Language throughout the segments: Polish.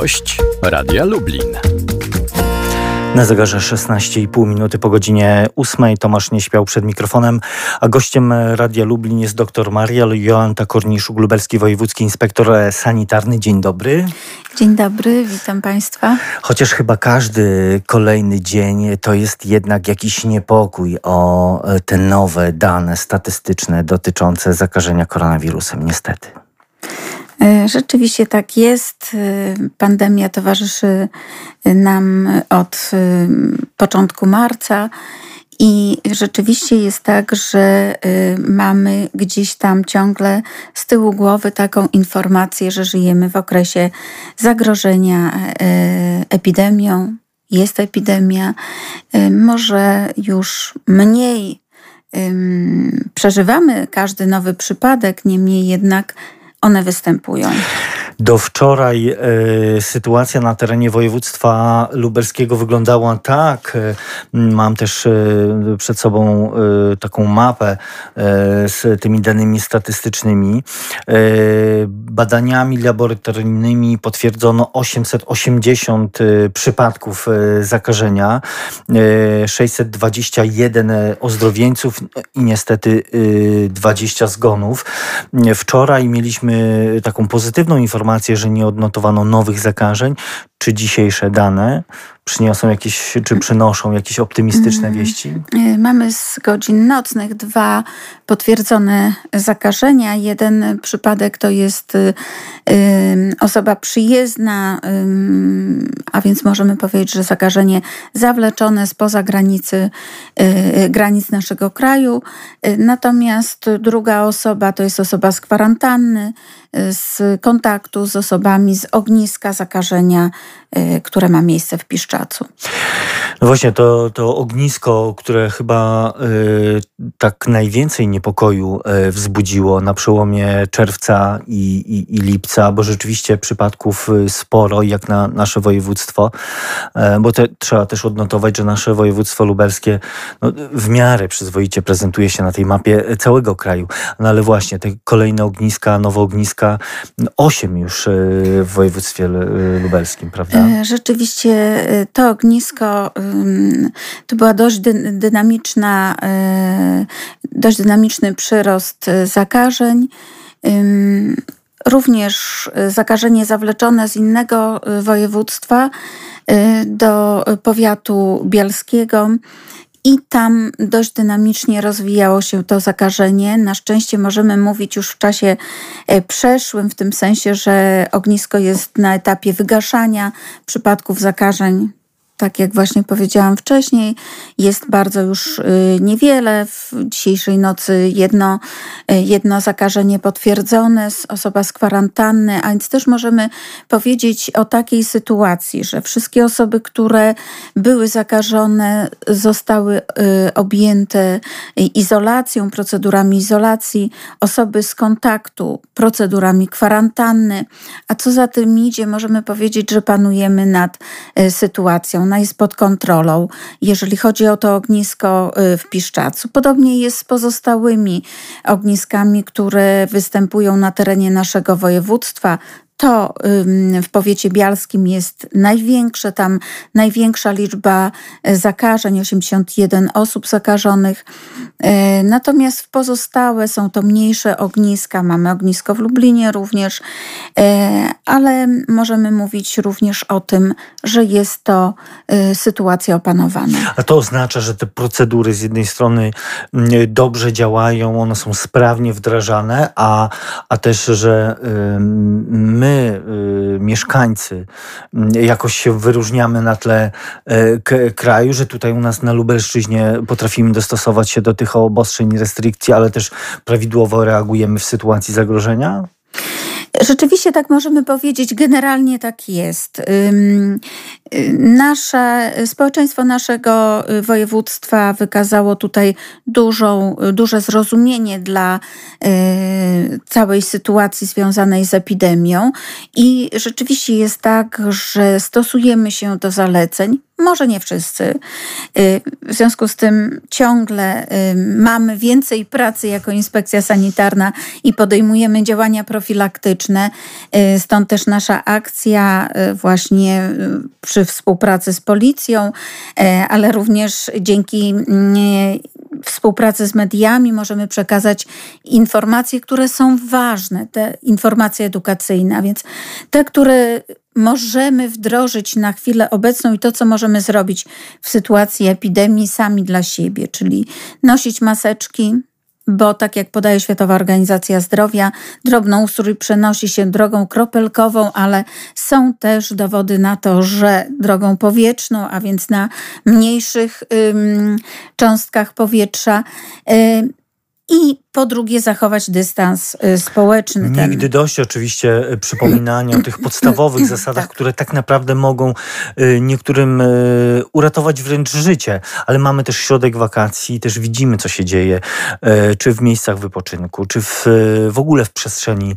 Gość Radia Lublin. Na zegarze 16,5 minuty po godzinie 8 Tomasz nie śpiał przed mikrofonem, a gościem Radia Lublin jest dr Maria Joanta Korniszuk, lubelski wojewódzki inspektor sanitarny. Dzień dobry. Dzień dobry, witam Państwa. Chociaż chyba każdy kolejny dzień to jest jednak jakiś niepokój o te nowe dane statystyczne dotyczące zakażenia koronawirusem, niestety. E, rzeczywiście tak jest. E, pandemia towarzyszy nam od e, początku marca. I rzeczywiście jest tak, że mamy gdzieś tam ciągle z tyłu głowy taką informację, że żyjemy w okresie zagrożenia epidemią. Jest epidemia, może już mniej przeżywamy każdy nowy przypadek, niemniej jednak one występują. Do wczoraj e, sytuacja na terenie województwa lubelskiego wyglądała tak. E, mam też e, przed sobą taką mapę z tymi danymi statystycznymi. Badaniami laboratoryjnymi potwierdzono 880 przypadków zakażenia, 621 ozdrowieńców i niestety 20 zgonów. Wczoraj mieliśmy taką pozytywną informację, informację, że nie odnotowano nowych zakażeń. Czy dzisiejsze dane przyniosą jakieś, czy przynoszą jakieś optymistyczne mm. wieści? E, mamy z godzin nocnych dwa potwierdzone zakażenia. Jeden przypadek to jest y, y, osoba przyjezdna, y, a więc możemy powiedzieć, że zakażenie zawleczone spoza granicy, y, granic naszego kraju. Y, natomiast druga osoba to jest osoba z kwarantanny, y, z kontaktu z osobami z ogniska zakażenia, które ma miejsce w Piszczaku. No właśnie, to, to ognisko, które chyba y, tak najwięcej niepokoju y, wzbudziło na przełomie czerwca i, i, i, lipca, bo rzeczywiście przypadków y, sporo, jak na nasze województwo, y, bo te, trzeba też odnotować, że nasze województwo lubelskie no, w miarę przyzwoicie prezentuje się na tej mapie całego kraju. No ale właśnie, te kolejne ogniska, nowe ogniska, osiem już y, w województwie y, lubelskim, prawda? Rzeczywiście to ognisko to była dość dynamiczna, e, dość dynamiczny przyrost e, zakażeń. Również zakażenie zawleczone z innego e, województwa do powiatu bielskiego. I tam dość dynamicznie rozwijało się to zakażenie. Na szczęście możemy mówić już w czasie przeszłym, w tym sensie, że ognisko jest na etapie wygaszania przypadków zakażeń tak jak właśnie powiedziałam wcześniej, jest bardzo już y, niewiele. W dzisiejszej nocy jedno, y, jedno zakażenie potwierdzone, osoba z kwarantanny, a więc też możemy powiedzieć o takiej sytuacji, że wszystkie osoby, które były zakażone, zostały y, objęte izolacją, procedurami izolacji, osoby z kontaktu, procedurami kwarantanny, a co za tym idzie, możemy powiedzieć, że panujemy nad sytuacją ona jest pod kontrolą, jeżeli chodzi o to ognisko y, w Piszczacu. Podobnie jest z pozostałymi ogniskami, które występują na terenie naszego województwa. To w powiecie bialskim jest największe, tam największa liczba e, zakażeń, 81 osób zakażonych. E, natomiast w pozostałe są to mniejsze ogniska. Mamy ognisko w Lublinie również, e, ale możemy mówić również o tym, że jest to sytuacja opanowana. A to oznacza, że te procedury z jednej strony dobrze działają, one są sprawnie wdrażane, a, a też, że my my, y, mieszkańcy, y, jakoś się wyróżniamy na tle y, kraju, że tutaj u nas na Lubelszczyźnie potrafimy dostosować się do tych obostrzeń, restrykcji, ale też prawidłowo reagujemy w sytuacji zagrożenia? Rzeczywiście tak możemy powiedzieć, generalnie tak jest. Nasze społeczeństwo naszego województwa wykazało tutaj dużą, duże zrozumienie dla y, całej sytuacji związanej z epidemią i rzeczywiście jest tak, że stosujemy się do zaleceń może nie wszyscy. Y, w związku z tym ciągle y, mamy więcej pracy jako inspekcja sanitarna i podejmujemy działania profilaktyczne. Y, stąd też nasza akcja właśnie przy współpracy z policją, ale również dzięki mm, współpracy z mediami możemy przekazać informacje, które są ważne, te informacje edukacyjne, a więc te, które możemy wdrożyć na chwilę obecną i to, co możemy zrobić w sytuacji epidemii sami dla siebie, czyli nosić maseczki, bo tak jak podaje Światowa Organizacja Zdrowia, drobnoustrój przenosi się drogą kropelkową, ale są też dowody na to, że drogą powietrzną, a więc na mniejszych ym, cząstkach powietrza. Ym, i po drugie zachować dystans y, społeczny. Nigdy ten... dość oczywiście y, przypominania o tych podstawowych zasadach, tak. które tak naprawdę mogą y, niektórym uratować wręcz życie, ale mamy też środek wakacji, też widzimy co się dzieje, czy w miejscach wypoczynku, czy w, w ogóle w przestrzeni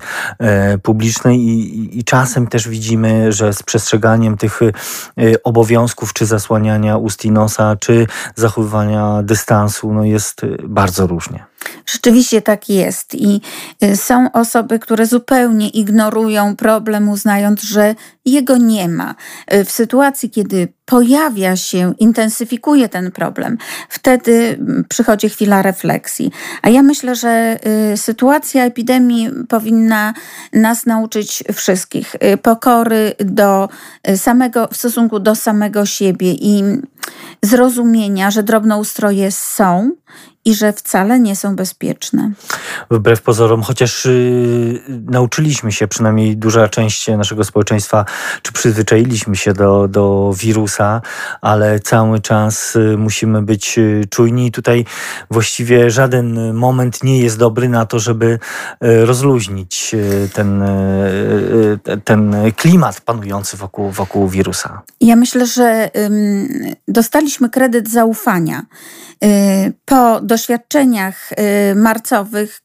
publicznej i, i czasem też widzimy, że z przestrzeganiem tych obowiązków, czy zasłaniania ust i nosa, czy zachowywania dystansu, no jest bardzo różnie. Rzeczywiście tak jest. I y, są osoby, które zupełnie ignorują problem, uznając, że jego nie ma. Y, w sytuacji, kiedy pojawia się, intensyfikuje ten problem, wtedy mm, przychodzi chwila refleksji. A ja myślę, że y, sytuacja epidemii powinna nas nauczyć wszystkich pokory do samego, w stosunku do samego siebie i zrozumienia, że drobnoustroje są i że wcale nie są bezpieczne. Wbrew pozorom, chociaż yy, nauczyliśmy się, przynajmniej duża część naszego społeczeństwa, czy przyzwyczailiśmy się do, do wirusa, ale cały czas yy, musimy być yy, czujni i tutaj właściwie żaden moment nie jest dobry na to, żeby yy, rozluźnić ten, ten klimat panujący wokół, wokół wirusa. Ja myślę, że dostaliśmy kredyt zaufania po doświadczeniach y, marcowych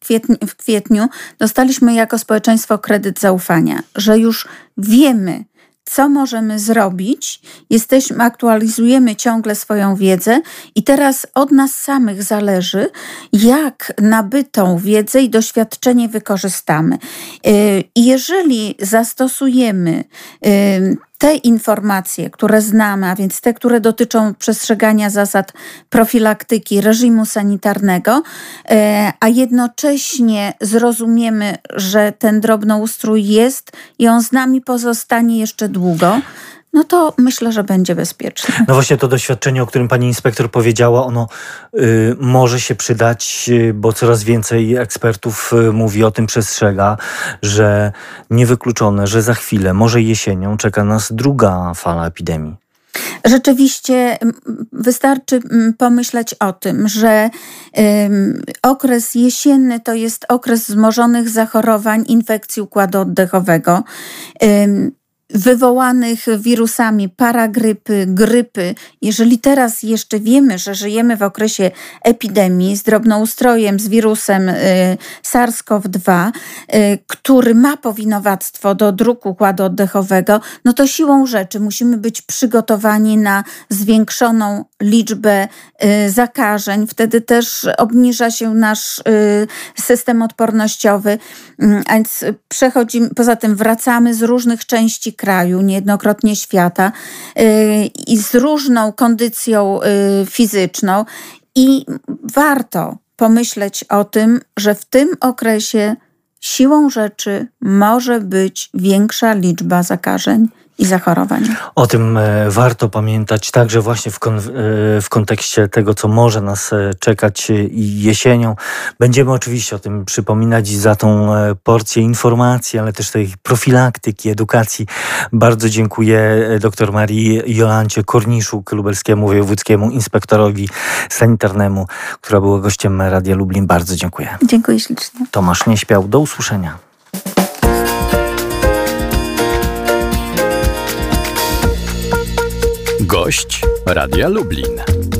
w kwietniu dostaliśmy jako społeczeństwo kredyt zaufania, że już wiemy, co możemy zrobić. Jesteśmy, aktualizujemy ciągle swoją wiedzę i teraz od nas samych zależy, jak nabytą wiedzę i doświadczenie wykorzystamy. Y, jeżeli zastosujemy te informacje, które znamy, a więc te, które dotyczą przestrzegania zasad profilaktyki, reżimu sanitarnego, e, a jednocześnie zrozumiemy, że ten drobnoustrój jest i on z nami pozostanie jeszcze długo, no to myślę, że będzie bezpieczne. No właśnie to doświadczenie, o którym pani inspektor powiedziała, ono y, może się przydać, y, bo coraz więcej ekspertów y, mówi o tym, przestrzega, że niewykluczone, że za chwilę, może jesienią, czeka nas druga fala epidemii. Rzeczywiście wystarczy pomyśleć o tym, że okres jesienny to jest okres wzmożonych zachorowań infekcji układu oddechowego wywołanych wirusami paragrypy, grypy, jeżeli teraz jeszcze wiemy, że żyjemy w okresie epidemii z drobnoustrojem, z wirusem y, SARS-CoV-2, y, który ma powinowactwo do druku układu oddechowego, no to siłą rzeczy musimy być przygotowani na zwiększoną liczbę y, zakażeń. Wtedy też obniża się nasz system odpornościowy, mm, więc przechodzimy, poza tym wracamy z różnych części kraju, niejednokrotnie świata y, i z różną kondycją y, fizyczną. I warto pomyśleć o tym, że w tym okresie siłą rzeczy może być większa liczba zakażeń i zachorowań. O tym e, warto pamiętać także właśnie w, kon, e, w kontekście tego, co może nas e, czekać jesienią. Będziemy oczywiście o tym przypominać za tą porcję informacji, ale też tej profilaktyki, edukacji. Bardzo dziękuję dr Marii Jolancie Korniszuk, lubelskiemu wojewódzkiemu inspektorowi sanitarnemu, która była gościem Radia Lublin. Bardzo dziękuję. Dziękuję ślicznie. Tomasz Nieśpiał, do usłyszenia. Gość Radia Lublin.